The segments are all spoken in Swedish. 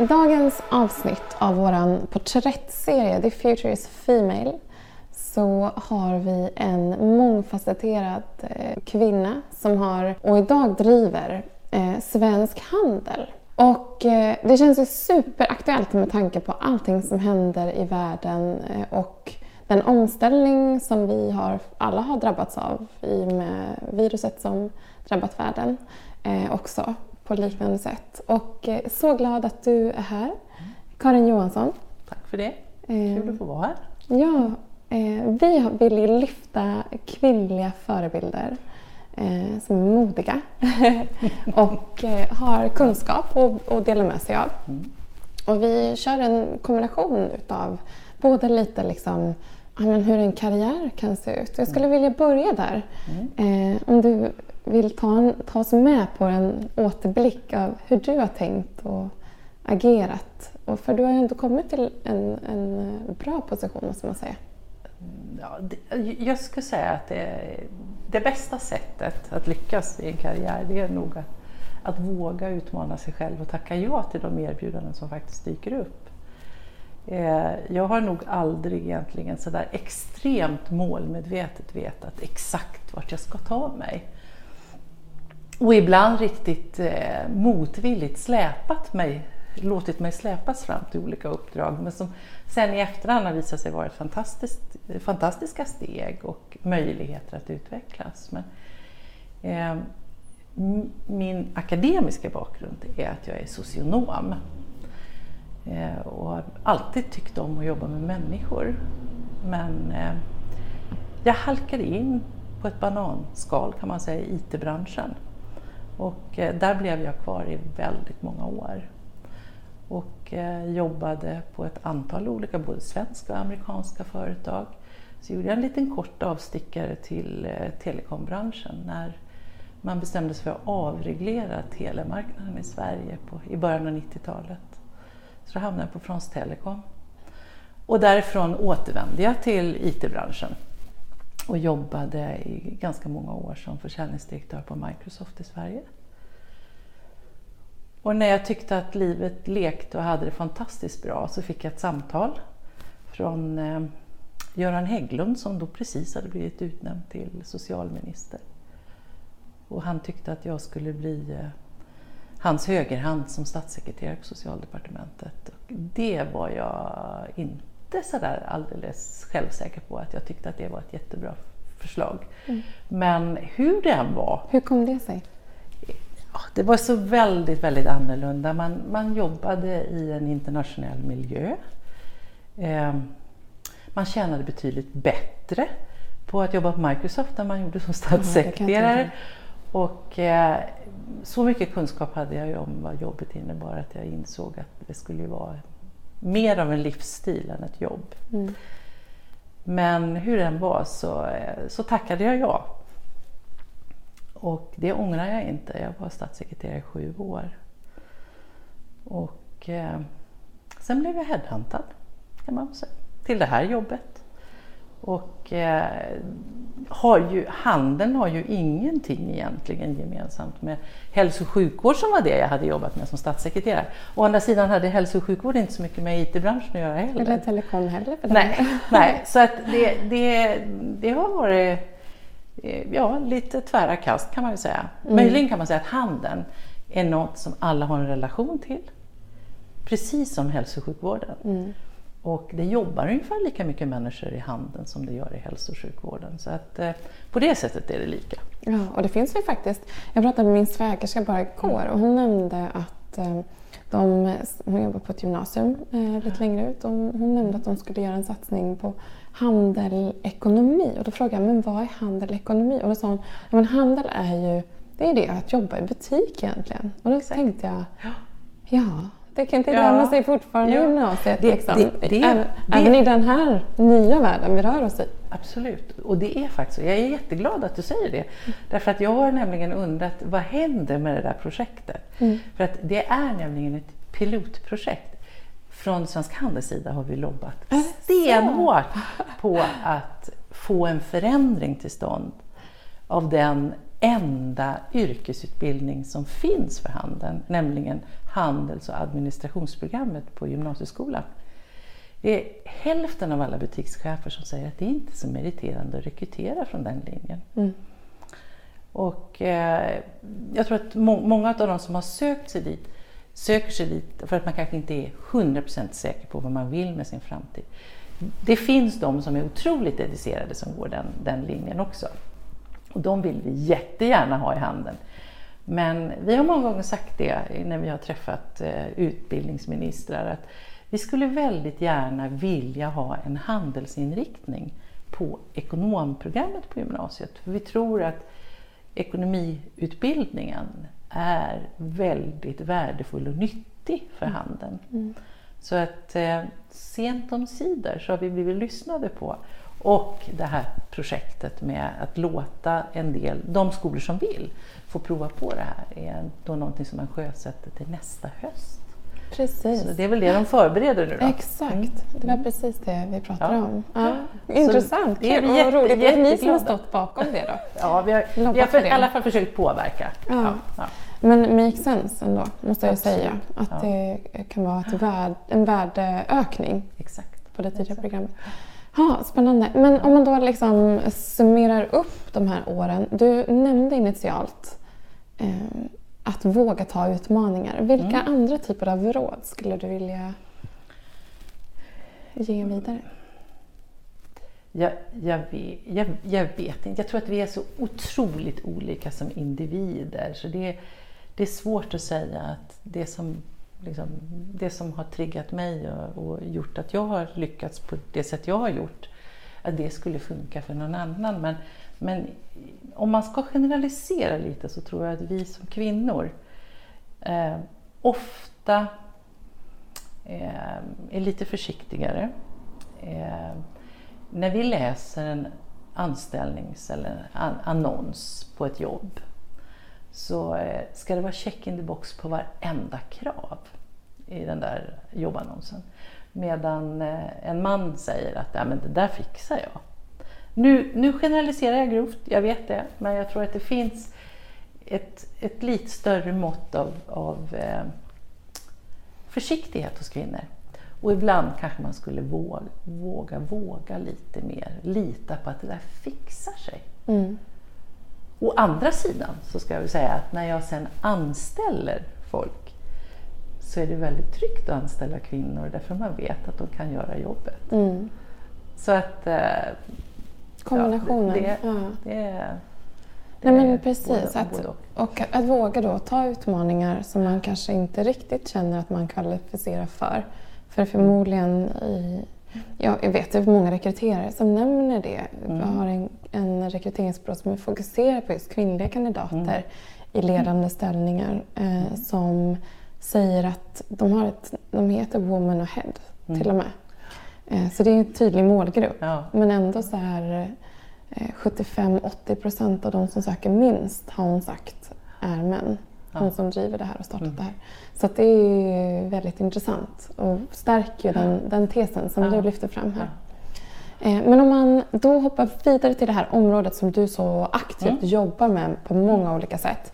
I dagens avsnitt av vår porträttserie The Future is Female så har vi en mångfacetterad eh, kvinna som har och idag driver eh, Svensk Handel. Och eh, det känns ju superaktuellt med tanke på allting som händer i världen eh, och den omställning som vi har, alla har drabbats av i och med viruset som drabbat världen eh, också på liknande sätt. Och eh, så glad att du är här, Karin Johansson. Tack för det. Kul att få vara här. Ja, eh, vi vill ju lyfta kvinnliga förebilder eh, som är modiga och eh, har kunskap att dela med sig av. Mm. Och vi kör en kombination utav både lite liksom, hur en karriär kan se ut. Jag skulle vilja börja där. Mm. Eh, om du vill ta, ta oss med på en återblick av hur du har tänkt och agerat. Och för du har ju ändå kommit till en, en bra position måste man säga. Ja, det, jag skulle säga att det, det, bästa sättet att lyckas i en karriär det är nog att, att våga utmana sig själv och tacka ja till de erbjudanden som faktiskt dyker upp. Eh, jag har nog aldrig egentligen sådär extremt målmedvetet vetat exakt vart jag ska ta mig och ibland riktigt eh, motvilligt släpat mig, låtit mig släpas fram till olika uppdrag men som sen i efterhand har visat sig vara ett fantastiskt, fantastiska steg och möjligheter att utvecklas. Men, eh, min akademiska bakgrund är att jag är socionom eh, och har alltid tyckt om att jobba med människor. Men eh, jag halkade in på ett bananskal kan man säga i IT-branschen och eh, där blev jag kvar i väldigt många år. Och eh, jobbade på ett antal olika, både svenska och amerikanska företag. Så gjorde jag en liten kort avstickare till eh, telekombranschen när man bestämde sig för att avreglera telemarknaden i Sverige på, i början av 90-talet. Så då hamnade jag på Frans Telekom. Och därifrån återvände jag till IT-branschen och jobbade i ganska många år som försäljningsdirektör på Microsoft i Sverige. Och när jag tyckte att livet lekte och hade det fantastiskt bra så fick jag ett samtal från eh, Göran Hägglund som då precis hade blivit utnämnd till socialminister. Och han tyckte att jag skulle bli eh, hans högerhand som statssekreterare på socialdepartementet. Och det var jag inte inte sådär alldeles självsäker på att jag tyckte att det var ett jättebra förslag. Mm. Men hur det än var. Hur kom det sig? Det var så väldigt, väldigt annorlunda. Man, man jobbade i en internationell miljö. Eh, man tjänade betydligt bättre på att jobba på Microsoft än man gjorde som statssekreterare. Ja, och eh, så mycket kunskap hade jag ju om vad jobbet innebar att jag insåg att det skulle vara mer av en livsstil än ett jobb. Mm. Men hur det än var så, så tackade jag ja. Och det ångrar jag inte. Jag var statssekreterare i sju år. Och eh, sen blev jag headhuntad kan man säga, till det här jobbet. Och eh, har ju, handeln har ju ingenting egentligen gemensamt med hälso och sjukvård som var det jag hade jobbat med som statssekreterare. Å andra sidan hade hälso och sjukvård inte så mycket med IT-branschen att göra heller. Eller telekom heller nej, nej, så att det, det, det har varit eh, ja, lite tvära kast kan man väl säga. Mm. Möjligen kan man säga att handeln är något som alla har en relation till. Precis som hälso och sjukvården. Mm. Och det jobbar ungefär lika mycket människor i handeln som det gör i hälso och sjukvården. Så att, eh, på det sättet är det lika. Ja, och det finns ju faktiskt. Jag pratade med min svägerska bara igår och hon nämnde att eh, de, hon jobbar på ett gymnasium eh, lite längre ut och hon nämnde att de skulle göra en satsning på handel, ekonomi. Och då frågade jag, men vad är handel, ekonomi? Och då sa hon, ja, men handel är ju det, är det att jobba i butik egentligen. Och då Exakt. tänkte jag, ja, det kan inte ja. sig fortfarande ja. i gymnasiet. Det, liksom. det, det, även, det, även i den här nya världen vi rör oss i. Absolut, och det är faktiskt. Jag är jätteglad att du säger det. Därför att jag har nämligen undrat vad händer med det där projektet? Mm. För att det är nämligen ett pilotprojekt. Från Svensk Handels sida har vi lobbat stenhårt på att få en förändring till stånd av den enda yrkesutbildning som finns för handeln, nämligen handels och administrationsprogrammet på gymnasieskolan. Det är hälften av alla butikschefer som säger att det inte är så meriterande att rekrytera från den linjen. Mm. Och eh, jag tror att må många av de som har sökt sig dit söker sig dit för att man kanske inte är 100% säker på vad man vill med sin framtid. Det finns de som är otroligt dedicerade som går den, den linjen också. Och de vill vi jättegärna ha i handen. Men vi har många gånger sagt det när vi har träffat eh, utbildningsministrar att vi skulle väldigt gärna vilja ha en handelsinriktning på ekonomprogrammet på gymnasiet. För vi tror att ekonomiutbildningen är väldigt värdefull och nyttig för mm. handeln. Mm. Så att eh, sent om sidor så har vi blivit lyssnade på. Och det här projektet med att låta en del, de skolor som vill, få prova på det här är då någonting som man sjösätter till nästa höst. Precis. Så det är väl det de förbereder nu då? Exakt, mm. det var precis det vi pratade ja. om. Ja. Intressant, det är jätte, roligt. Det är ni som har stått bakom det då? Ja, vi har, vi har för, i alla fall försökt påverka. Ja. Ja. Men make sense ändå, måste jag Absolut. säga. Att det kan vara värde, en värdeökning Exakt. på det tidigare Exakt. programmet. Ja, spännande. Men om man då liksom summerar upp de här åren. Du nämnde initialt att våga ta utmaningar. Vilka mm. andra typer av råd skulle du vilja ge vidare? Jag, jag, vet, jag, jag, vet inte. Jag tror att vi är så otroligt olika som individer. Så det, det är svårt att säga att det som, liksom, det som har triggat mig och, och, gjort att jag har lyckats på det sätt jag har gjort, att det skulle funka för någon annan. Men, men om man ska generalisera lite så tror jag att vi som kvinnor eh, ofta eh, är lite försiktigare. Eh, när vi läser en anställnings eller an annons på ett jobb så eh, ska det vara check in the box på varenda krav i den där jobbannonsen. Medan eh, en man säger att ja, men det där fixar jag. Nu, nu generaliserar jag grovt, jag vet det, men jag tror att det finns ett, ett lite större mått av, av eh, försiktighet hos kvinnor. Och ibland kanske man skulle våga, våga, våga lite mer. Lita på att det där fixar sig. Mm. Å andra sidan så ska jag väl säga att när jag sen anställer folk så är det väldigt tryggt att anställa kvinnor därför man vet att de kan göra jobbet. Mm. Så att... Eh, Kombinationen. Ja, det, ja. det, det, Nej, men precis. Både, att, både och. och att våga då ta utmaningar som man kanske inte riktigt känner att man kvalificerar för. För förmodligen i Ja, jag vet, det är många rekryterare som nämner det. Mm. Vi har en, en rekryteringsbyrå som fokuserar på just kvinnliga kandidater mm. i ledande ställningar eh, mm. som säger att de, har ett, de heter Woman Ahead mm. till och med. Eh, så det är en tydlig målgrupp. Ja. Men ändå så är eh, 75-80 procent av de som söker minst har hon sagt är män. Hon ja. som driver det här och startat mm. det här. Så det är väldigt intressant och stärker ju den, den tesen som ja. du lyfter fram här. Eh, men om man då hoppar vidare till det här området som du så aktivt mm. jobbar med på många olika sätt.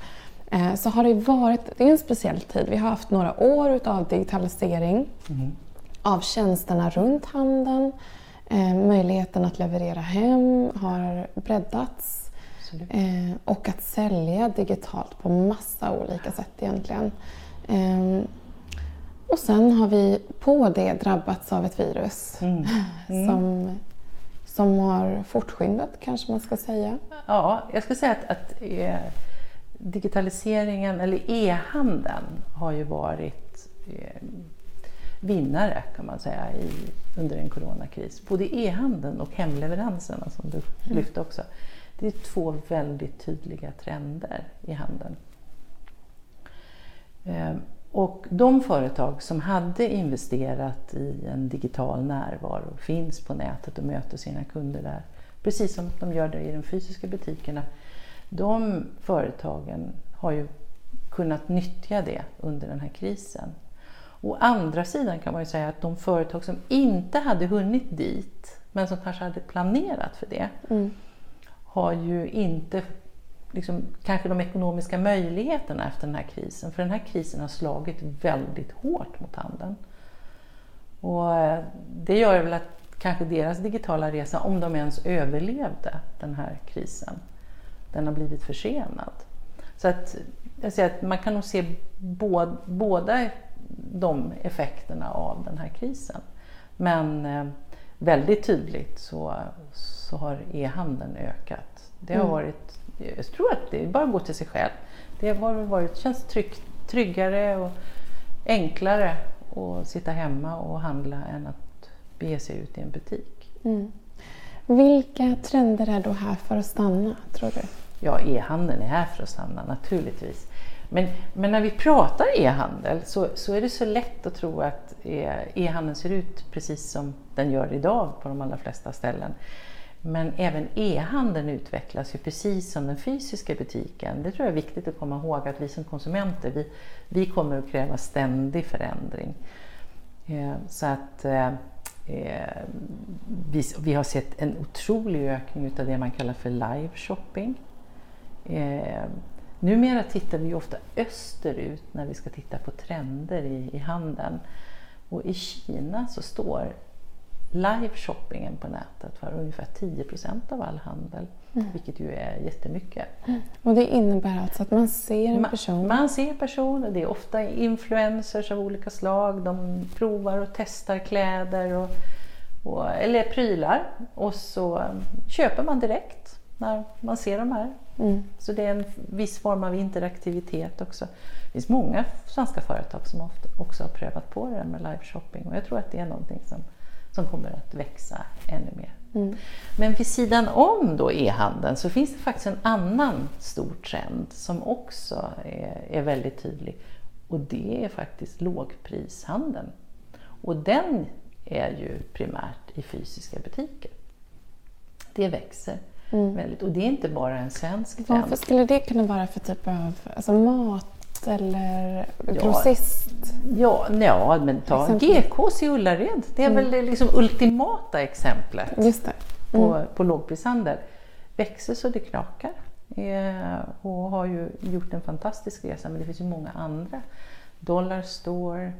Eh, så har det varit, det är en speciell tid. Vi har haft några år av digitalisering mm. av tjänsterna runt handeln. Eh, möjligheten att leverera hem har breddats. Och att sälja digitalt på massa olika sätt egentligen. Um, och sen har vi på det drabbats av ett virus mm. Mm. Som, som har fortskyndat, kanske man ska säga. Ja, jag ska säga att, att eh, digitaliseringen, eller e-handeln, har ju varit eh, vinnare kan man säga i, under en coronakris. Både e-handeln och hemleveranserna som du mm. lyfte också. Det är två väldigt tydliga trender i handeln. Ehm, och de företag som hade investerat i en digital närvaro, finns på nätet och möter sina kunder där, precis som de gör det i de fysiska butikerna, de företagen har ju kunnat nyttja det under den här krisen. Å andra sidan kan man ju säga att de företag som inte hade hunnit dit, men som kanske hade planerat för det, mm. har ju inte liksom, kanske de ekonomiska möjligheterna efter den här krisen. För den här krisen har slagit väldigt hårt mot handeln. Och eh, det gör väl att kanske deras digitala resa, om de ens överlevde den här krisen, den har blivit försenad. Så att, jag säger att man kan nog se båda, båda de effekterna av den här krisen. Men eh, väldigt tydligt så, så har e-handeln ökat. Det har mm. varit, jag tror att det är bara att gå till sig själv. Det har varit, känns trygg, tryggare och enklare att sitta hemma och handla än att bege sig ut i en butik. Mm. Vilka trender är då här för att stanna, tror du? Ja, e-handeln är här för att stanna naturligtvis. Men, men när vi pratar e-handel så, så är det så lätt att tro att e, e-handeln ser ut precis som den gör idag på de allra flesta ställen. Men även e-handeln utvecklas ju precis som den fysiska butiken. Det tror jag är viktigt att komma ihåg att vi som konsumenter, vi, vi kommer att kräva ständig förändring. Eh, så att eh, vi, vi, har sett en otrolig ökning av det man kallar för live shopping. E, Numera tittar vi ofta österut när vi ska titta på trender i, i handeln. Och i Kina så står live-shoppingen på nätet för ungefär 10% av all handel. Mm. Vilket ju är jättemycket. Mm. Och det innebär alltså att man ser en person? Man, man ser personer, det är ofta influencers av olika slag. De provar och testar kläder och, och, eller prylar och så köper man direkt när man ser de här. Mm. Så det är en viss form av interaktivitet också. Det finns många svenska företag som också har prövat på det med live shopping och jag tror att det är någonting som som kommer att växa ännu mer. Mm. Men vid sidan om då e-handeln så finns det faktiskt en annan stor trend som också är, är väldigt tydlig och det är faktiskt lågprishandeln. Och den är ju primärt i fysiska butiker. Det växer mm. väldigt och det är inte bara en svensk trend. Vad skulle det kunna vara för typ av alltså mat eller grossist? Ja, ja men ta GKs i Ullared. Det är mm. väl det liksom ultimata exemplet Just det. Mm. på, på lågprishandel. Växer så det knakar eh, och har ju gjort en fantastisk resa men det finns ju många andra. Dollar Store,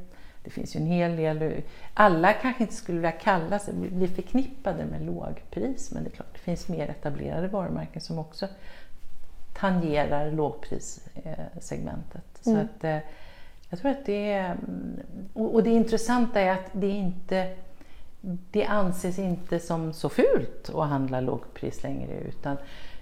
det finns ju en hel del. Alla kanske inte skulle vilja kalla sig, bli förknippade med lågpris men det är klart det finns mer etablerade varumärken som också tangerar lågprissegmentet. Så mm. att, eh, jag tror att det är, mm, och det intressanta är att det inte det anses inte som så fult att handla lågpris längre utan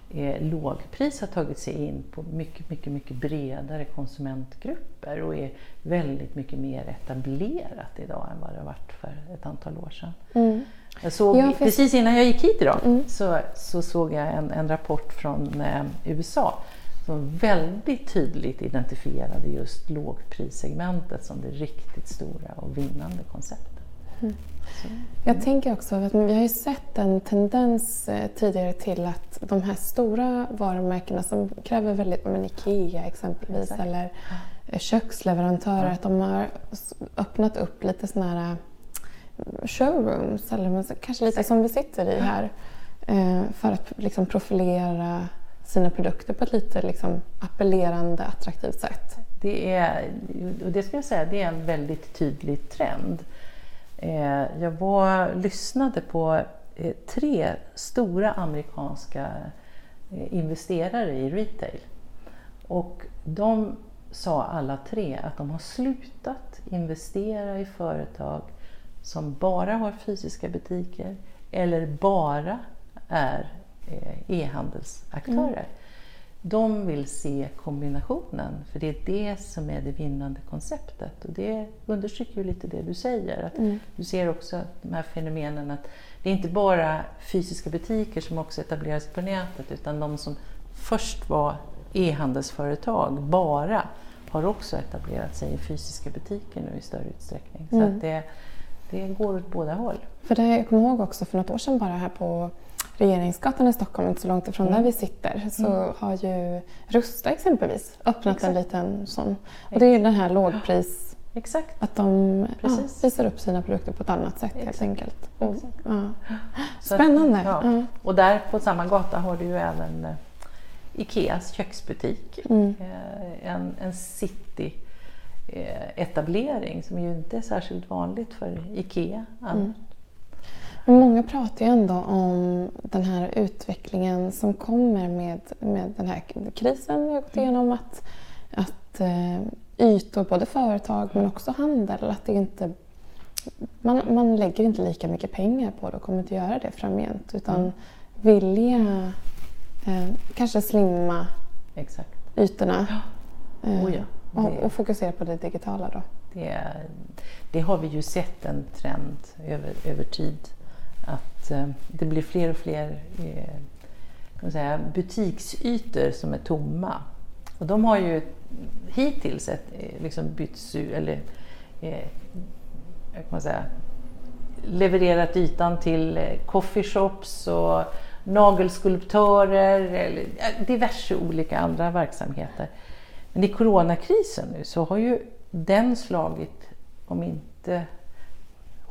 eh, lågpris har tagit sig in på mycket, mycket, mycket bredare konsumentgrupper och är väldigt mycket mer etablerat idag än vad det varit för ett antal år sedan. Mm. Jag såg, ja, för... Precis innan jag gick hit idag mm. så, så såg jag en, en rapport från eh, USA som väldigt tydligt identifierade just lågprissegmentet som det riktigt stora och vinnande konceptet. Mm. Jag tänker också att vi har ju sett en tendens eh, tidigare till att de här stora varumärkena som kräver väldigt, men Ikea exempelvis Exakt. eller eh, köksleverantörer, ja. att de har öppnat upp lite sådana här showrooms, eller kanske lite som vi sitter i här, eh, för att liksom profilera sina produkter på ett lite liksom appellerande, attraktivt sätt. Det är, och det ska jag säga, det är en väldigt tydlig trend. Eh, jag var, lyssnade på eh, tre stora amerikanska eh, investerare i retail och de sa alla tre att de har slutat investera i företag som bara har fysiska butiker eller bara är eh, e-handelsaktörer. Mm. De vill se kombinationen, för det är det som är det vinnande konceptet. Och det understryker ju lite det du säger. Att mm. Du ser också de här fenomenen att det är inte bara fysiska butiker som också etablerar sig på nätet, utan de som först var e-handelsföretag bara, har också etablerat sig i fysiska butiker nu i större utsträckning. Så mm. att det, det går åt båda håll. För det, jag kommer ihåg också för något år sedan bara här på Regeringsgatan i Stockholm, inte så långt ifrån mm. där vi sitter, så mm. har ju Rusta exempelvis öppnat Exakt. en liten sån. Och det är ju den här lågpris... Exakt. Att de ja, visar upp sina produkter på ett annat sätt Exakt. helt enkelt. Och, ja. Spännande! Ja. Och där på samma gata har du ju även Ikeas köksbutik. Mm. Eh, en, en city eh, etablering som ju inte är särskilt vanligt för Ikea. Mm. Många pratar ju ändå om den här utvecklingen som kommer med, med den här krisen vi har gått igenom. Att, att eh, ytor, både företag men också handel, att det inte man, man lägger inte lika mycket pengar på det och kommer inte göra det framgent. Utan mm. vilja eh, kanske slimma Exakt. ytorna. Ja. Eh, oh ja, och, och, fokusera på det digitala då. Det, det, har vi ju sett en trend över, över tid. Att eh, det blir fler och fler eh, kan säga, butiksytor som är tomma. Och de har ju hittills ett, eh, liksom bytts eller eh, kan man säga, levererat ytan till eh, coffeeshops och nagelskulptörer eller diverse olika andra verksamheter. Men i coronakrisen nu så har ju den slagit, om inte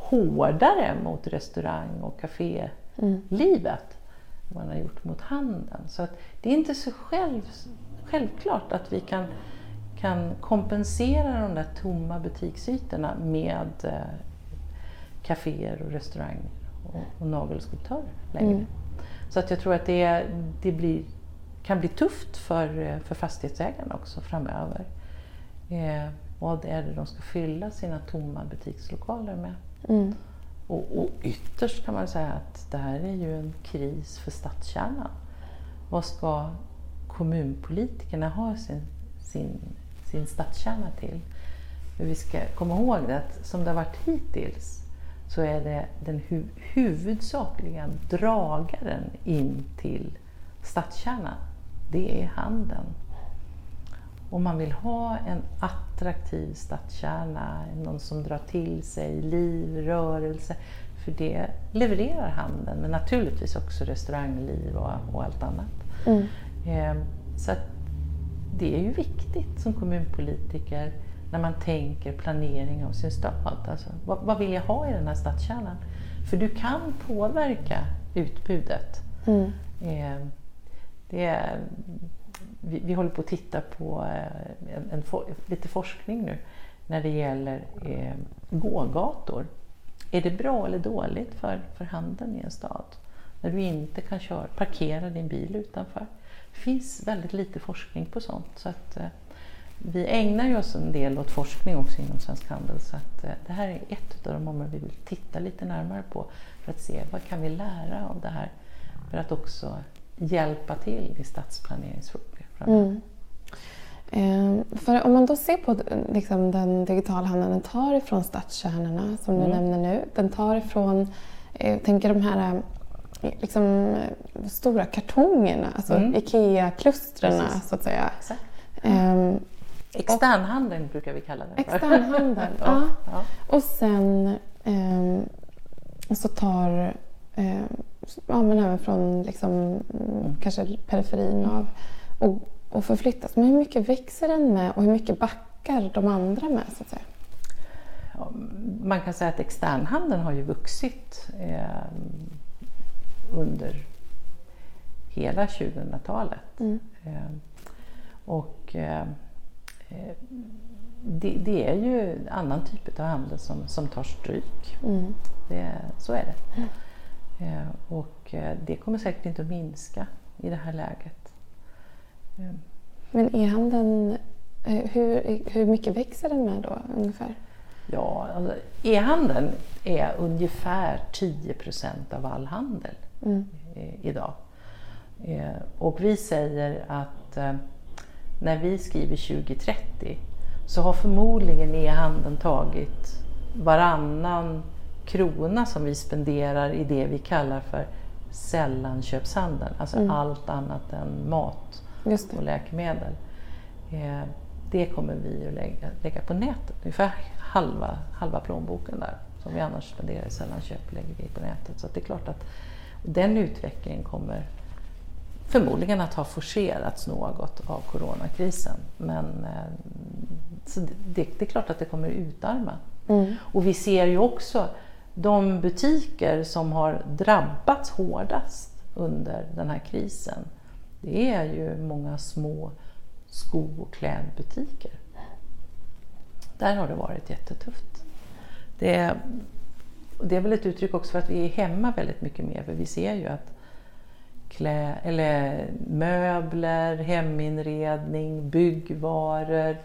hårdare mot restaurang och kafélivet mm. än man har gjort mot handeln. Så att det är inte så själv, självklart att vi kan, kan kompensera de där tomma butiksytorna med eh, kaféer och restauranger och, och nagelskulptörer längre. Mm. Så att jag tror att det, det blir, kan bli tufft för, för fastighetsägarna också framöver. Eh, vad är det de ska fylla sina tomma butikslokaler med? Mm. Och, och ytterst kan man säga att det här är ju en kris för stadskärnan. Vad ska kommunpolitikerna ha sin, sin, sin stadskärna till? Men vi ska komma ihåg att som det har varit hittills så är det den hu huvudsakliga dragaren in till stadskärnan, det är handeln. Om man vill ha en attraktiv stadskärna, någon som drar till sig liv, rörelse, för det levererar handeln, men naturligtvis också restaurangliv och, och allt annat. Mm. Eh, så det är ju viktigt som kommunpolitiker när man tänker planering av sin stad. Alltså, vad, vad, vill jag ha i den här stadskärnan? För du kan påverka utbudet. Mm. Eh, det är, vi, vi, håller på att titta på eh, en, en lite forskning nu när det gäller eh, gågator. Är det bra eller dåligt för, för handeln i en stad? När du inte kan köra, parkera din bil utanför. Det finns väldigt lite forskning på sånt. Så att, eh, vi ägnar ju oss en del åt forskning också inom Svensk Handel så att eh, det här är ett av de områden vi vill titta lite närmare på för att se vad kan vi lära av det här för att också hjälpa till i stadsplaneringsfrågor Mm. Eh, för om man då ser på liksom, den digitala handeln, den tar ifrån stadskärnorna som du mm. nämner nu. Den tar ifrån, eh, tänker de här eh, liksom, stora kartongerna, alltså mm. IKEA-klustren så att säga. Eh, Externhandeln brukar vi kalla för. Externhandeln, ja. ja. Och sen eh, så tar eh, ja, men även från liksom, mm. kanske periferin av och, och förflyttas. Men hur mycket växer den med och hur mycket backar de andra med? så att säga? Man kan säga att externhandeln har ju vuxit eh, under hela 2000-talet. Mm. Eh, och eh, Eh, det, det, är ju annan typ av handel som, som tar stryk. Mm. Det, så är det. Mm. Eh, och eh, det kommer säkert inte att minska i det här läget. Men e-handeln, hur, hur mycket växer den med då ungefär? Ja, alltså, e-handeln är ungefär 10 procent av all handel mm. idag. Och vi säger att när vi skriver 2030 så har förmodligen e-handeln tagit varannan krona som vi spenderar i det vi kallar för sällanköpshandeln, alltså mm. allt annat än mat och läkemedel. Eh, det kommer vi att lägga, lägga på nätet, ungefär halva, halva plånboken där som vi annars spenderar i sällanköp lägger vi på nätet. Så det är klart att den utvecklingen kommer förmodligen att ha forcerats något av coronakrisen. Men eh, så det, det, är klart att det kommer utarma. Mm. Och vi ser ju också de butiker som har drabbats hårdast under den här krisen. Det är ju många små sko och klädbutiker. Där har det varit jättetufft. Det, det är väl ett uttryck också för att vi är hemma väldigt mycket mer, för vi ser ju att klä, eller möbler, heminredning, byggvaror,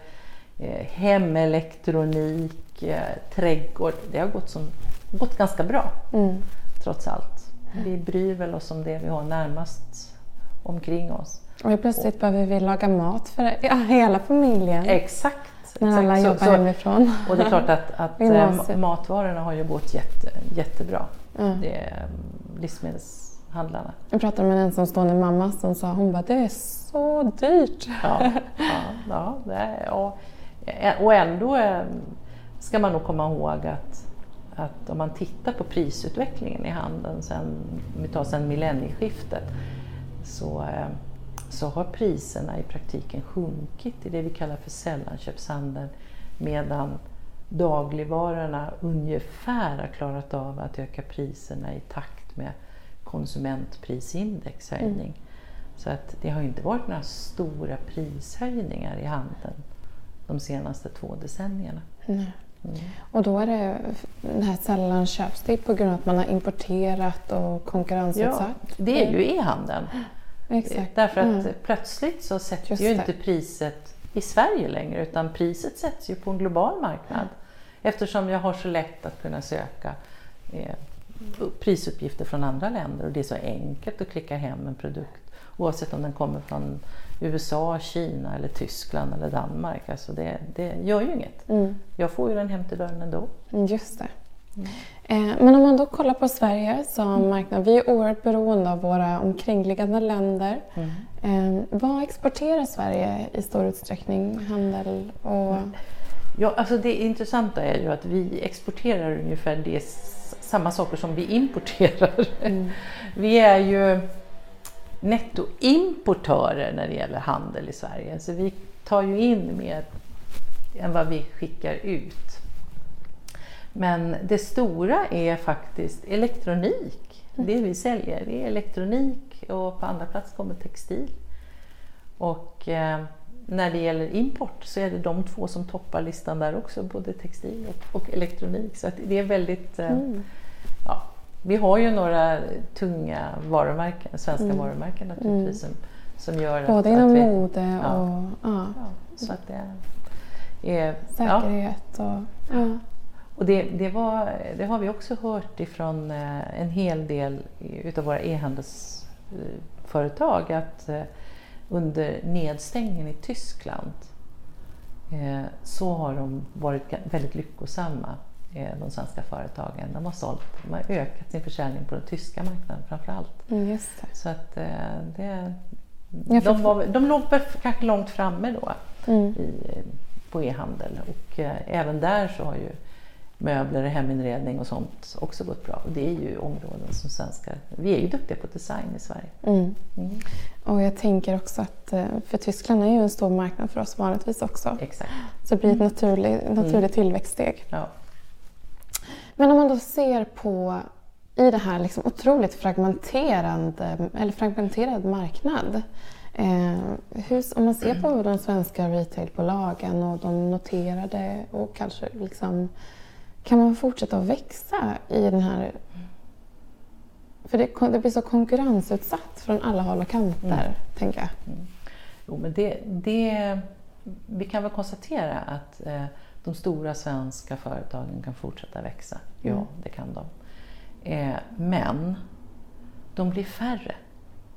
eh, hemelektronik, eh, trädgård, det har gått, som, gått ganska bra mm. trots allt. Vi bryr väl oss om det vi har närmast omkring oss. Och plötsligt och, behöver vi laga mat för ja, hela familjen. Exakt. När alla jobbar så, hemifrån. Och det är klart att, att äh, matvarorna har ju gått jätte, jättebra. Mm. Det är livsmedelshandlarna. Jag pratade med en ensamstående mamma som sa hon bara, det är så dyrt. Ja, ja, ja, det är, och, och ändå eh, ska man nog komma ihåg att att om man tittar på prisutvecklingen i handeln sen, om vi tar sen millennieskiftet, så, eh, så har priserna i praktiken sjunkit i det vi kallar för sällanköpshandeln medan dagligvarorna ungefär har klarat av att öka priserna i takt med konsumentprisindexhöjning. Mm. Så att det har inte varit några stora prishöjningar i handeln de senaste två decennierna. Mm. Mm. Och då är det den här sällan köps det på grund av att man har importerat och konkurrensutsatt? Ja, det är ju e-handeln. Exakt. Därför att mm. plötsligt så sätter Just ju inte priset i Sverige längre utan priset sätts ju på en global marknad. Eftersom jag har så lätt att kunna söka eh, prisuppgifter från andra länder och det är så enkelt att klicka hem en produkt oavsett om den kommer från USA, Kina eller Tyskland eller Danmark. Alltså det, det gör ju inget. Mm. Jag får ju den hem till dörren ändå. Mm, just det. Mm. Eh, men om man då kollar på Sverige som mm. marknad. Vi är oerhört beroende av våra omkringliggande länder. Mm. Eh, vad exporterar Sverige i stor utsträckning? Handel och... Ja, alltså det intressanta är ju att vi exporterar ungefär det, samma saker som vi importerar. Mm. Vi är ju nettoimportörer när det gäller handel i Sverige. Så vi tar ju in mer än vad vi skickar ut. Men det stora är faktiskt elektronik. Det vi säljer det är elektronik och på andra plats kommer textil. Och eh, när det gäller import så är det de två som toppar listan där också, både textil och, och elektronik. Så det är väldigt eh, mm. Ja, vi har ju några tunga varumärken, svenska mm. varumärken naturligtvis, mm. som, som gör Både att, inom att vi, mode och ja. ja. så att det är, säkerhet. Och, ja. och det, det, var, det har vi också hört ifrån eh, en hel del utav våra e-handelsföretag att eh, under nedstängningen i Tyskland eh, så har de varit väldigt lyckosamma de svenska företagen. De har, sålt, de har ökat sin försäljning på den tyska marknaden framför allt. Mm, Så att eh, det, de, var, de låg kanske långt framme då mm. i, på e-handel och eh, även där så har ju möbler, heminredning och sånt också gått bra. Och det är ju områden som svenskar, vi är ju duktiga på design i Sverige. Mm. Mm. Och jag tänker också att, för Tyskland är ju en stor marknad för oss vanligtvis också. Exakt. Så det blir ett naturligt, naturligt mm. tillväxtsteg. Ja. Men om man då ser på i det här liksom otroligt fragmenterande, eller fragmenterad marknad. Eh, hur, om man ser på de svenska retailbolagen och de noterade och kanske liksom, kan man fortsätta att växa i den här... För det, det blir så konkurrensutsatt från alla håll och kanter, mm. tänker jag. Mm. Jo, men det, det, vi kan väl konstatera att eh, de stora svenska företagen kan fortsätta växa. Ja, mm. det kan de. Eh, men de blir färre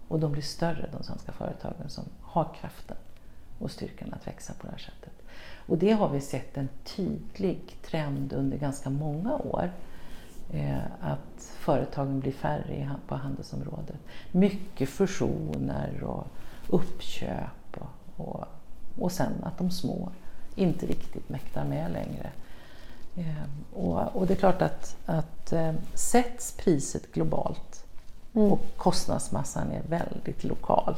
och de blir större, de svenska företagen som har kraften och styrkan att växa på det här sättet. Och det har vi sett en tydlig trend under ganska många år. Eh, att företagen blir färre på handelsområdet. Mycket fusioner och uppköp och, och, och sen att de små inte riktigt mäktar med längre. Eh, och, och, det är klart att, att eh, sätts priset globalt mm. och kostnadsmassan är väldigt lokal.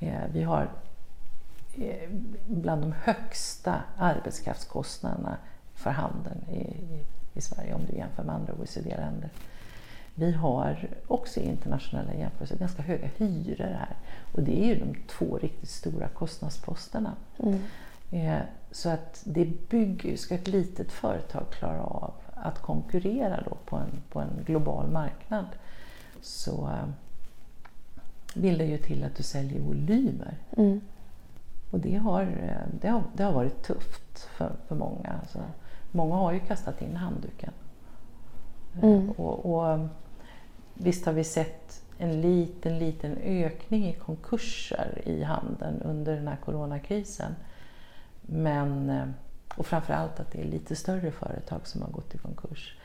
Eh, vi har bland de högsta arbetskraftskostnaderna för handeln i, i, i Sverige om du jämför med andra OECD-länder. vi har också i internationella jämförelser ganska höga hyror här. Och det är ju de två riktigt stora kostnadsposterna. Mm. Eh, så att det bygger, ska ett litet företag klara av att konkurrera då på, en, på en global marknad så eh, vill det ju till att du säljer volymer. Mm. Och det har, eh, det har, det har varit tufft för, för många. Alltså, många har ju kastat in handduken. Mm. Och, och, visst har vi sett en liten, liten ökning i konkurser i handeln under den här coronakrisen. Men, eh, och framförallt att det är lite större företag som har gått i konkurs.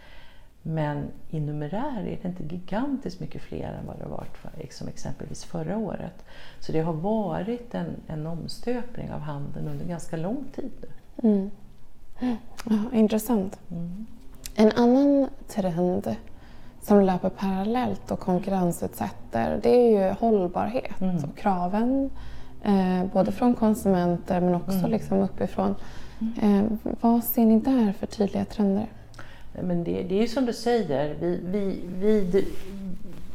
Men i numerär är det inte gigantiskt mycket fler än vad det för, som exempelvis förra året. Så det har varit en, en omstöpning av handeln under ganska lång tid nu. Mm. Ja, intressant. Mm. En annan trend som löper parallellt och konkurrensutsätter det är ju hållbarhet Mm. och kraven eh, både från konsumenter men också Mm. liksom uppifrån. Eh, vad ser ni där för tydliga trender? Men det, det är ju som du säger, vi, vi, vi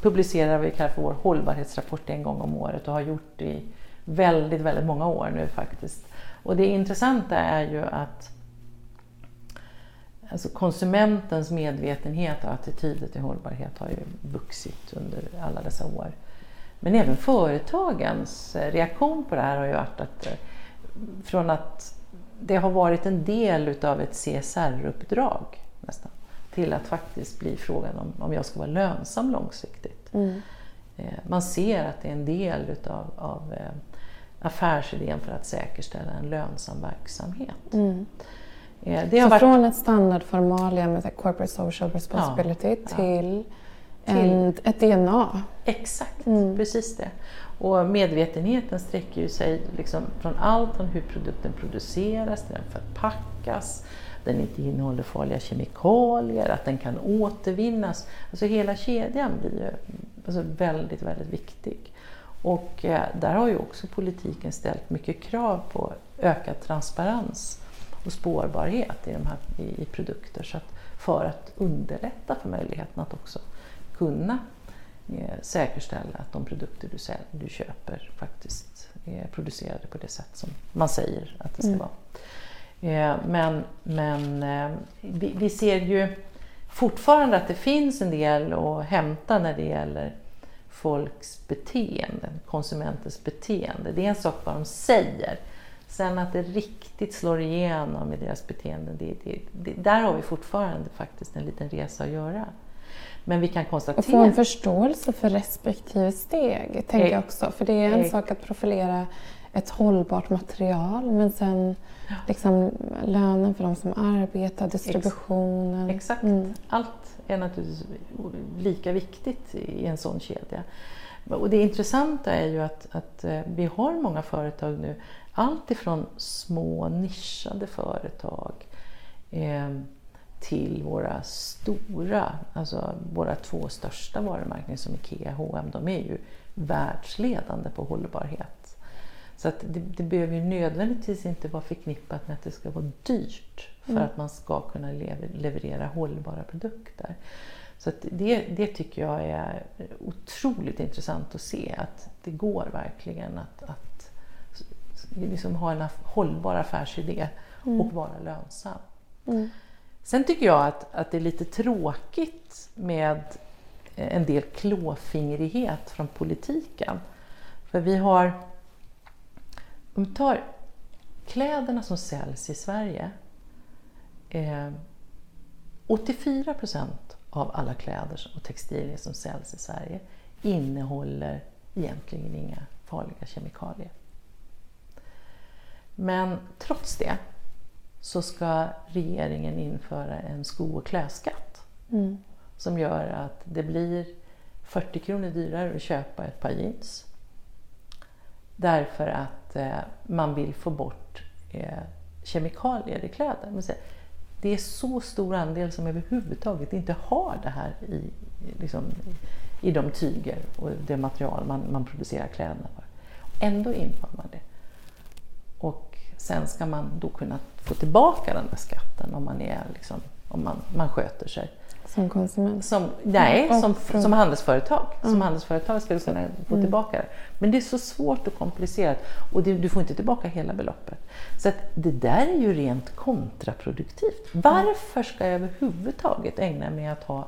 publicerar vi kallar för vår hållbarhetsrapport en gång om året och har gjort det i väldigt, väldigt många år nu faktiskt. Och det intressanta är ju att alltså konsumentens medvetenhet och attityder till hållbarhet har ju vuxit under alla dessa år. Men även företagens eh, reaktion på det här har ju varit att eh, från att det har varit en del utav ett CSR-uppdrag nästan, till att faktiskt bli frågan om, om jag ska vara lönsam långsiktigt. Mm. Eh, Man ser att det är en del utav av, affärsidén för att säkerställa en lönsam verksamhet. Mm. Det Så har varit, från ett standardformalia med så corporate social responsibility ja. till, En, ett DNA. exakt, Mm. precis det. Och medvetenheten sträcker ju sig liksom från allt från hur produkten produceras, till den förpackas, den inte innehåller farliga kemikalier, att den kan återvinnas. Alltså hela kedjan blir ju alltså väldigt, väldigt viktig. Och eh, där har ju också politiken ställt mycket krav på ökad transparens och spårbarhet i, de här, i, i produkter så att, för att underlätta för möjligheten att också kunna eh, säkerställa att de produkter du, du köper faktiskt är producerade på det sätt som man säger att det ska Mm. vara. Eh, men men eh, vi, vi ser ju fortfarande att det finns en del att hämta när det gäller folks beteende, konsumenters beteende. Det är en sak vad de säger. Sen att det riktigt slår igenom i deras beteende, det, det, det, där har vi fortfarande faktiskt en liten resa att göra. Men vi kan Och få konstatera... en förståelse för respektive steg, tänker jag också. För det är en sak att profilera ett hållbart material, men sen liksom lönen för de som arbetar, distributionen. Exakt. Mm. Allt är naturligtvis lika viktigt i en sån kedja. Och det intressanta är ju att, att eh, vi har många företag nu, allt ifrån små nischade företag eh, till våra stora, alltså våra två största varumärken som IKEA och H&M, de är ju världsledande på hållbarhet. Så att det, det behöver ju nödvändigtvis inte vara förknippat med att det ska vara dyrt för Mm. att man ska kunna lever, leverera hållbara produkter. Så det, det tycker jag är otroligt intressant att se att det går verkligen att, att liksom ha en hållbar affärsidé och vara lönsam. Mm. Sen tycker jag att, att det är lite tråkigt med eh, en del klåfingrighet från politiken. För vi har, om vi tar kläderna som säljs i Sverige. Eh, 84 procent av alla kläder och textilier som säljs i Sverige innehåller egentligen inga farliga kemikalier. Men trots det så ska regeringen införa en sko och klädskatt Mm. som gör att det blir 40 kronor dyrare att köpa ett par jeans. Därför att eh, man vill få bort eh, kemikalier i kläder. Men Det är så stor andel som överhuvudtaget inte har det här i, liksom, i de tyger och det material man, man producerar kläderna för. Ändå inför man det. Sen ska man då kunna få tillbaka den där skatten om man, är, liksom, om man, man sköter sig. Som konsument? Som, nej, Och som, som handelsföretag. Som handelsföretag ska du kunna få tillbaka det. Men det är så svårt och komplicerat och det, du får inte tillbaka hela beloppet. Så det där är ju rent kontraproduktivt. Varför ska jag överhuvudtaget ägna mig att ha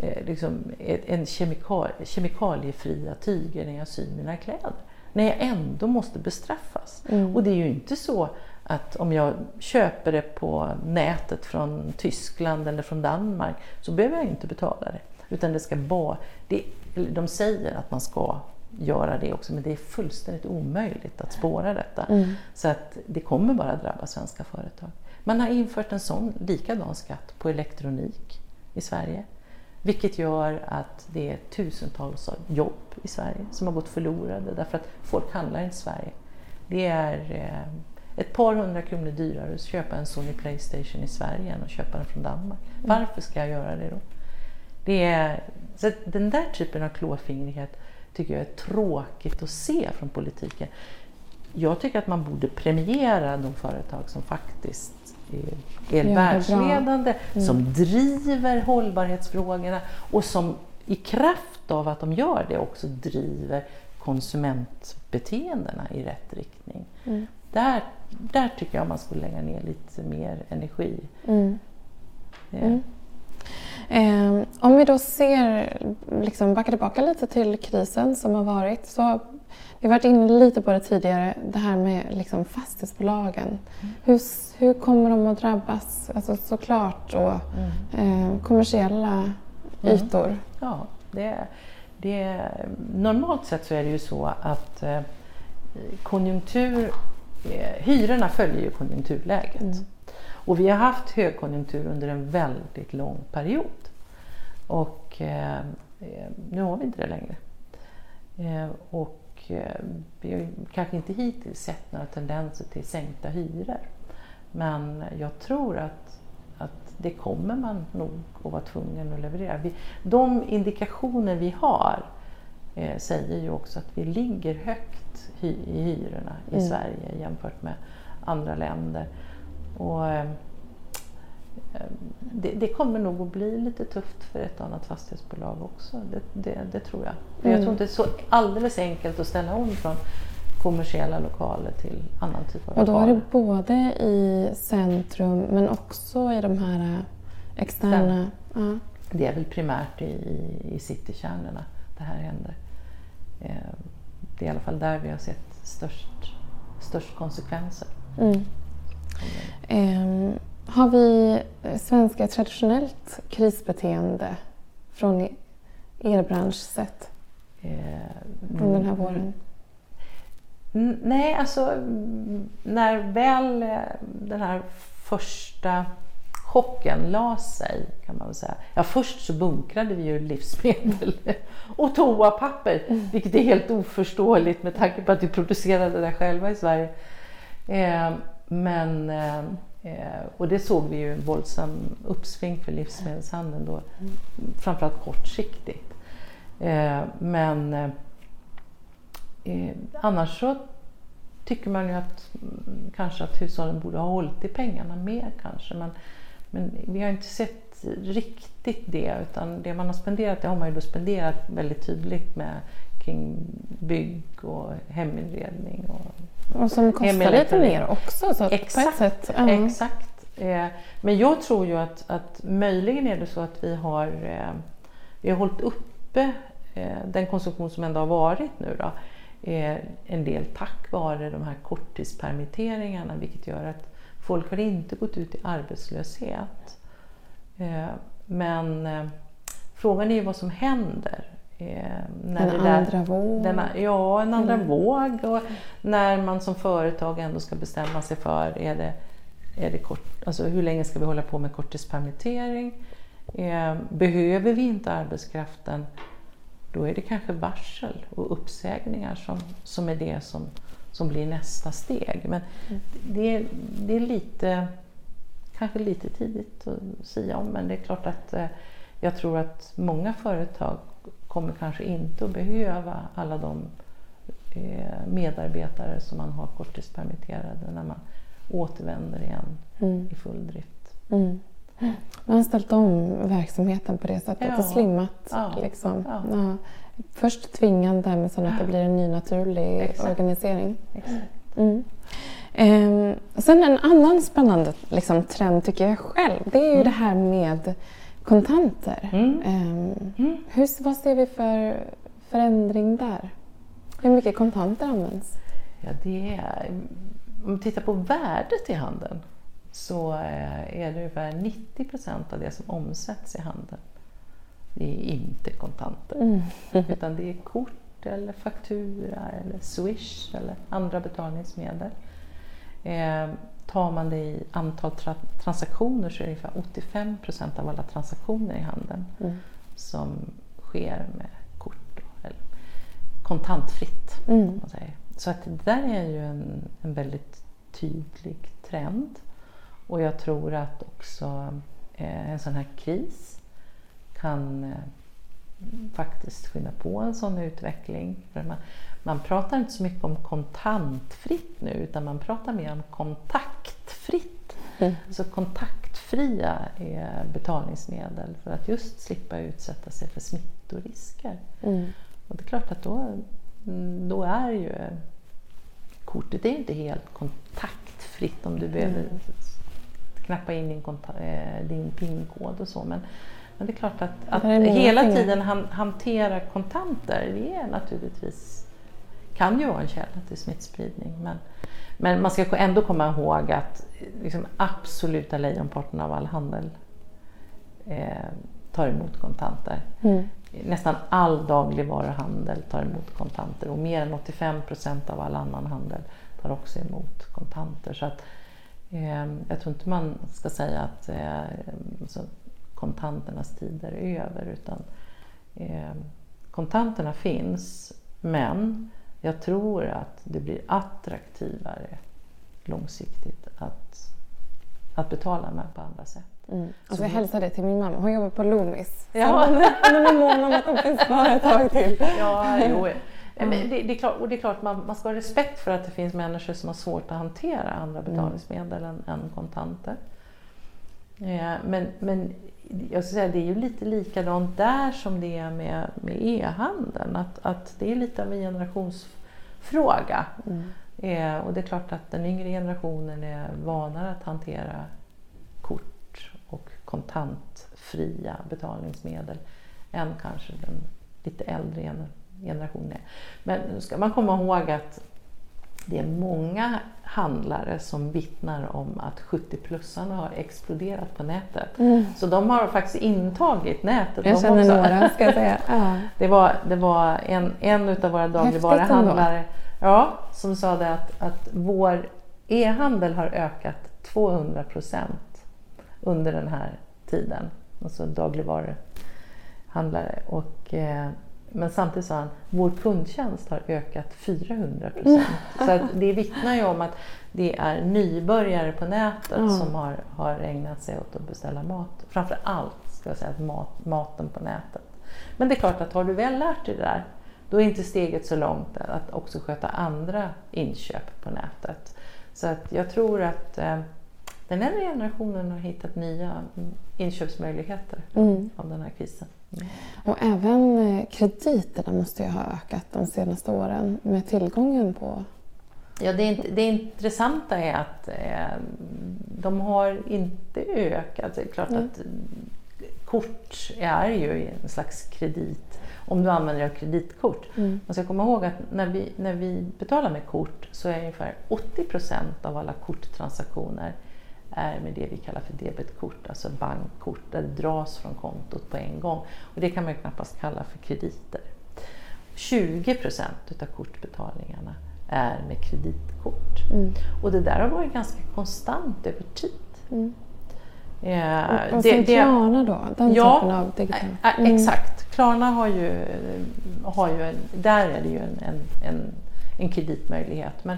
eh, liksom, en kemikal, kemikaliefria tyger när jag syr mina kläder? När jag ändå måste bestraffas. Och det är ju inte så att om jag köper det på nätet från Tyskland eller från Danmark så behöver jag inte betala det. Utan det ska bara, det, de säger att man ska göra det också men det är fullständigt omöjligt att spåra detta. Så att det kommer bara drabba svenska företag. Man har infört en sån likadan skatt på elektronik i Sverige. Vilket gör att det är tusentals jobb i Sverige som har gått förlorade därför att folk handlar inte i Sverige. Det är eh, ett par hundra kronor dyrare att köpa en Sony Playstation i Sverige än att köpa den från Danmark. Varför ska jag göra det då? Det är, så den där typen av klåfingrighet tycker jag är tråkigt att se från politiken. Jag tycker att man borde premiera de företag som faktiskt är, världsledande, som driver hållbarhetsfrågorna och som i kraft av att de gör det också driver konsumentbeteendena i rätt riktning. Där, där tycker jag man skulle lägga ner lite mer energi. Mm. Eh, Eh, om vi då ser, liksom backar tillbaka lite till krisen som har varit. Så vi har varit inne lite på det tidigare, det här med liksom fastighetsbolagen. Hur, s- hur kommer de att drabbas? Alltså såklart då eh, kommersiella ytor. Ja, det, det, normalt sett så är det ju så att eh, konjunktur, eh, hyrorna följer ju konjunkturläget. Och vi har haft högkonjunktur under en väldigt lång period. Och eh, eh, nu har vi inte det längre. Eh, och vi har kanske inte hittills sett några tendenser till sänkta hyror. Men jag tror att, att det kommer man nog att vara tvungen att leverera. Vi, de indikationer vi har eh, säger ju också att vi ligger högt i hyrorna i Sverige jämfört med andra länder. Och, eh, eh, det, det kommer nog att bli lite tufft för ett annat fastighetsbolag också. Det, det, det tror jag. För jag tror inte det är så alldeles enkelt att ställa om från kommersiella lokaler till annan typ av Och då är lokaler. det både i centrum men också i de här eh, externa... Ja. Det är väl primärt i, i, i citykärnorna det här händer. Eh, det är i alla fall där vi har sett störst, störst konsekvenser. Mm. Ehm, har vi eh, svenska traditionellt krisbeteende från er bransch sett Eh, från den här våren? N- Nej, alltså mm, när väl eh, den här första chocken la sig kan man väl säga. Ja, först så bunkrade vi ju livsmedel och toapapper, vilket är helt oförståeligt med tanke på att vi producerade det själva i Sverige. Eh, men, eh, eh, och det såg vi ju en våldsam uppsving för livsmedelshandeln då, framförallt kortsiktigt. Eh, men eh, Eh, annars så tycker man ju att mm, kanske att hushållen borde ha hållit i pengarna mer kanske. Men, men vi har inte sett riktigt det utan det man har spenderat det har man ju då spenderat väldigt tydligt med kring bygg och heminredning. Och, Och som kostar lite mer också så Exakt, ja. Exakt. Eh, Men jag tror ju att, att möjligen är det så att vi har, eh, vi har hållit uppe eh, den konsumtion som ändå har varit nu då. En del tack vare de här korttidspermitteringarna vilket gör att folk har inte gått ut i arbetslöshet. Men frågan är ju vad som händer. Eh, När Den det där- andra vågen. denna, ja, en andra våg och när man som företag ändå ska bestämma sig för är det, är det kort, alltså hur länge ska vi hålla på med korttidspermittering? Eh, behöver vi inte arbetskraften? Då är det kanske varsel och uppsägningar som, som är det som, som blir nästa steg. Men det, är- det är lite, kanske lite tidigt att säga om men det är klart att eh, jag tror att många företag kommer kanske inte att behöva alla de eh, medarbetare som man har korttidspermitterade när man återvänder igen Mm. i full drift. Mm. Man har ställt om verksamheten på det sättet Ja. och slimmat. Ja. Liksom. Ja. Ja. Först tvingande men sen att det blir en ny naturlig Exakt. organisering. Exakt. Mm. Ehm, sen en annan spännande liksom, trend tycker jag själv, det är ju det här med kontanter. Mm. Mm. hur, vad ser vi för förändring där? Hur mycket kontanter används? Ja, det är, om vi tittar på värdet i handeln så eh, är det ungefär 90 procent av det som omsätts i handeln. Det är inte kontanter. Mm. Utan det är kort eller faktura eller swish eller andra betalningsmedel. Eh, tar man det i antal tra- transaktioner så är det ungefär 85 procent av alla transaktioner i handeln Mm. som sker med kort eller kontantfritt. Mm. Man säger. Så att det där är ju en, en väldigt tydlig trend. Och jag tror att också eh, en sån här kris kan eh, faktiskt skynda på en sån utveckling. För man, man pratar inte så mycket om kontantfritt nu utan man pratar mer om kontaktfritt. Mm. Alltså kontaktfria eh, betalningsmedel för att just slippa utsätta sig för smittorisker. Mm. Och det är klart att då, mm, då är ju kortet är inte helt kontaktfritt om du behöver knappa in din, eh, din PIN-kod och så. Men, men det är klart att, att är hela tiden han, hantera kontanter, det är naturligtvis kan ju vara en källa till smittspridning. Men, men man ska ändå komma ihåg att liksom, absoluta lejonparten av all handel eh, tar emot kontanter. Mm. Nästan all dagligvaruhandel tar emot kontanter och mer än 85 procent av all annan handel tar också emot kontanter. Så att, eh, jag tror inte man ska säga att eh, så kontanternas tid är över utan eh, kontanterna finns men jag tror att det blir attraktivare långsiktigt att, att betala med på andra sätt. Mm. Alltså jag hälsar det till min mamma. Hon jobbar på Loomis. Ja. Hon är mån om att hon finns kvar ett tag till. Ja, jo. Men det, det, är klart, och det är klart man, man ska ha respekt för att det finns människor som har svårt att hantera andra betalningsmedel än, än kontanter. Eh, men, men jag ska säga, det är ju lite likadant där som det är med, med e-handeln. Att, att det är lite av en generationsfråga. Mm. Eh, och det är klart att den yngre generationen är vanare att hantera kort och kontantfria betalningsmedel än kanske den lite äldre gener- generationen är. Men nu ska man komma ihåg att det är många handlare som vittnar om att 70-plussarna har exploderat på nätet. Så de har faktiskt intagit nätet. Jag känner också. några ska jag säga. Ja. Det var, det var en, en av våra dagligvaruhandlare ja, som sa det att, att vår e-handel har ökat 200 procent under den här tiden. Alltså dagligvaruhandlare. Och, eh, men samtidigt sa han vår kundtjänst har ökat 400 procent. Så att det vittnar ju om att det är nybörjare på nätet Ja. som har, har ägnat sig åt att beställa mat. Framför allt ska jag säga, mat, maten på nätet. Men det är klart att har du väl lärt dig det där, då är inte steget så långt att också sköta andra inköp på nätet. Så att jag tror att eh, den äldre generationen har hittat nya mm, inköpsmöjligheter Mm. av den här krisen. Mm. Och även eh, krediterna måste ju ha ökat de senaste åren med tillgången på... Ja, det, är det intressanta är att eh, de har inte ökat. Det är klart Mm. att kort är ju en slags kredit om du använder av kreditkort. Mm. Man ska komma ihåg att när vi, när vi betalar med kort så är ungefär 80 procent av alla korttransaktioner är med det vi kallar för debetkort, alltså bankkort där det dras från kontot på en gång. Och det kan man ju knappast kalla för krediter. 20 procent utav kortbetalningarna är med kreditkort. Mm. Och det där har varit ganska konstant över tid. Mm. Eh, Och, och sen Klarna då, den Ja, typen av digital... Ä- ä- Exakt. Klarna har ju, har ju en, där är det ju en, en, en, en kreditmöjlighet. Men,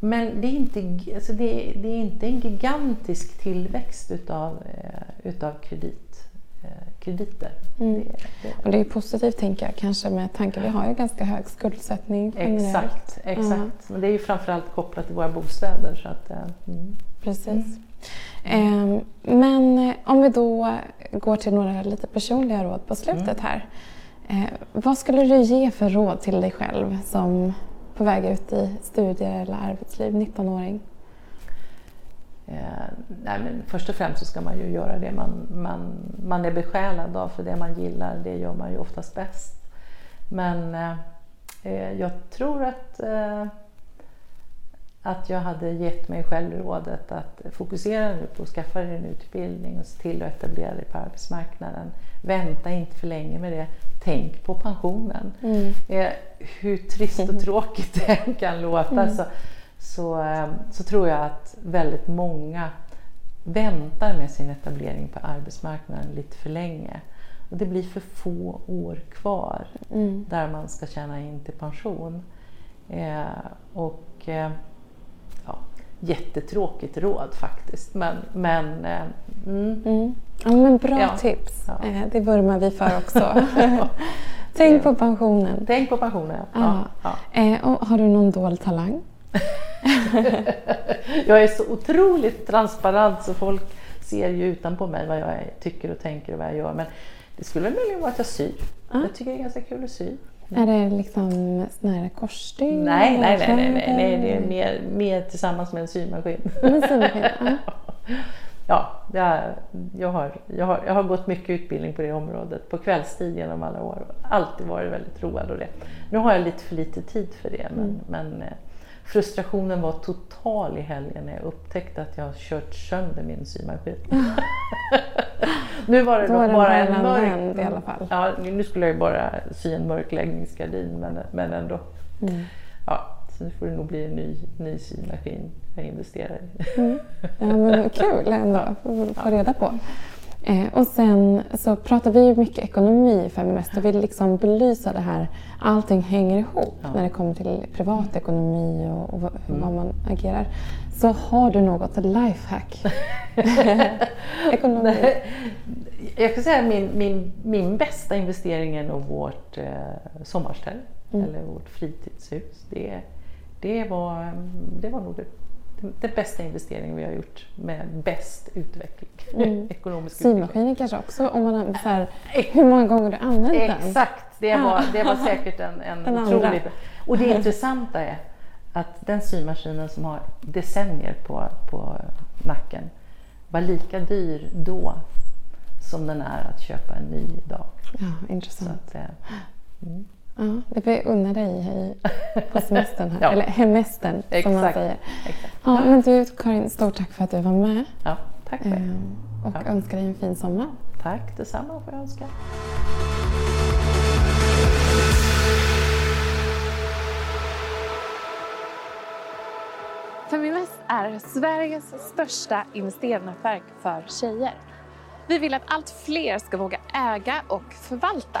men det, är inte, alltså det, det är inte en gigantisk tillväxt utav, eh, utav kredit, eh, krediter. Mm. Det, det, Och det är positivt tänker jag kanske med tanke vi har ju ganska hög skuldsättning exakt, exakt. Men det är ju framförallt kopplat till våra bostäder. Så att, eh, mm. Precis. Eh, men eh, om vi då går till några lite personliga råd på slutet Mm. här. Vad skulle du ge för råd till dig själv som på väg ut i studier eller arbetsliv, 19-åring? Eh, nej, men först och främst så ska man ju göra det man, man, man är besjälad av, för det man gillar det gör man ju oftast bäst. Men eh, eh jag tror att, eh, att jag hade gett mig själv rådet att fokusera nu på att skaffa dig en utbildning och se till att etablera dig på arbetsmarknaden. Vänta inte för länge med det. Tänk på pensionen. Mm. Eh, hur trist och tråkigt det kan låta så, så, eh, så tror jag att väldigt många väntar med sin etablering på arbetsmarknaden lite för länge. Och det blir för få år kvar Mm. där man ska tjäna in till pension. Eh, och eh, jättetråkigt råd faktiskt. Men, men eh, mm, Mm. Ja, men bra Ja. tips. Ja. Eh, det vurmar vi för också. Tänk på pensionen. tänk på pensionen. Ja. Eh, och har du någon dold talang? Jag är så otroligt transparent så folk ser ju utanpå mig vad jag tycker och tänker och vad jag gör. Men det skulle möjligen vara att jag syr. Ja. Jag tycker det är ganska kul att sy. Är det liksom såna här korsstygn? Nej, nej, nej, nej, nej, nej, det är mer, mer tillsammans med en symaskin. Men symaskin, ja. Ja, jag, jag, har, jag, har, jag har gått mycket utbildning på det området på kvällstid genom alla år. Alltid varit väldigt road av det. Nu har jag lite för lite tid för det men, Mm. men eh, frustrationen var total i helgen när jag upptäckte att jag kört sönder min symaskin. nu var det Då dock bara en mörk... i alla fall. Ja, nu skulle jag ju bara sy en mörkläggningsgardin men, men ändå. Mm. Ja, så nu får det nog bli en ny, ny symaskin jag investerar i. Ja, men kul ändå att få reda på. Eh, och sen så pratar vi ju mycket ekonomi i Feminvest och vill liksom belysa det här. Allting hänger ihop Ja. när det kommer till privatekonomi och, och vad, Mm. man agerar. Så har du något lifehack? ekonomi. Jag kan säga att min, min, min bästa investering är nog vårt eh, sommarställ, Mm. eller vårt fritidshus. Det, det, var, det var nog det, den bästa investeringen vi har gjort med bäst utveckling. Mm. Ekonomisk. Symaskinen kanske också, om man har så här, hur många gånger du använt den? Exakt, det var, det var säkert en, en Den andra. otrolig... Och det intressanta är att den symaskinen som har decennier på, på nacken var lika dyr då som den är att köpa en ny idag. Ja, intressant. att, eh, mm. Ja, det får jag unna dig i, på semestern här, Ja. eller hemestern som man säger. Exakt. Ja, men du Karin, stort tack för att du var med Ja, tack själv. ehm, och Ja. önskar dig en fin sommar. Tack detsamma får jag önska. Feminvest är Sveriges största investeringsnätverk för tjejer. Vi vill att allt fler ska våga äga och förvalta.